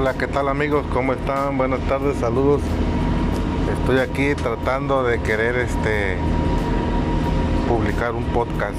Hola, ¿qué tal amigos? ¿Cómo están? Buenas tardes, saludos. Estoy aquí tratando de querer este publicar un podcast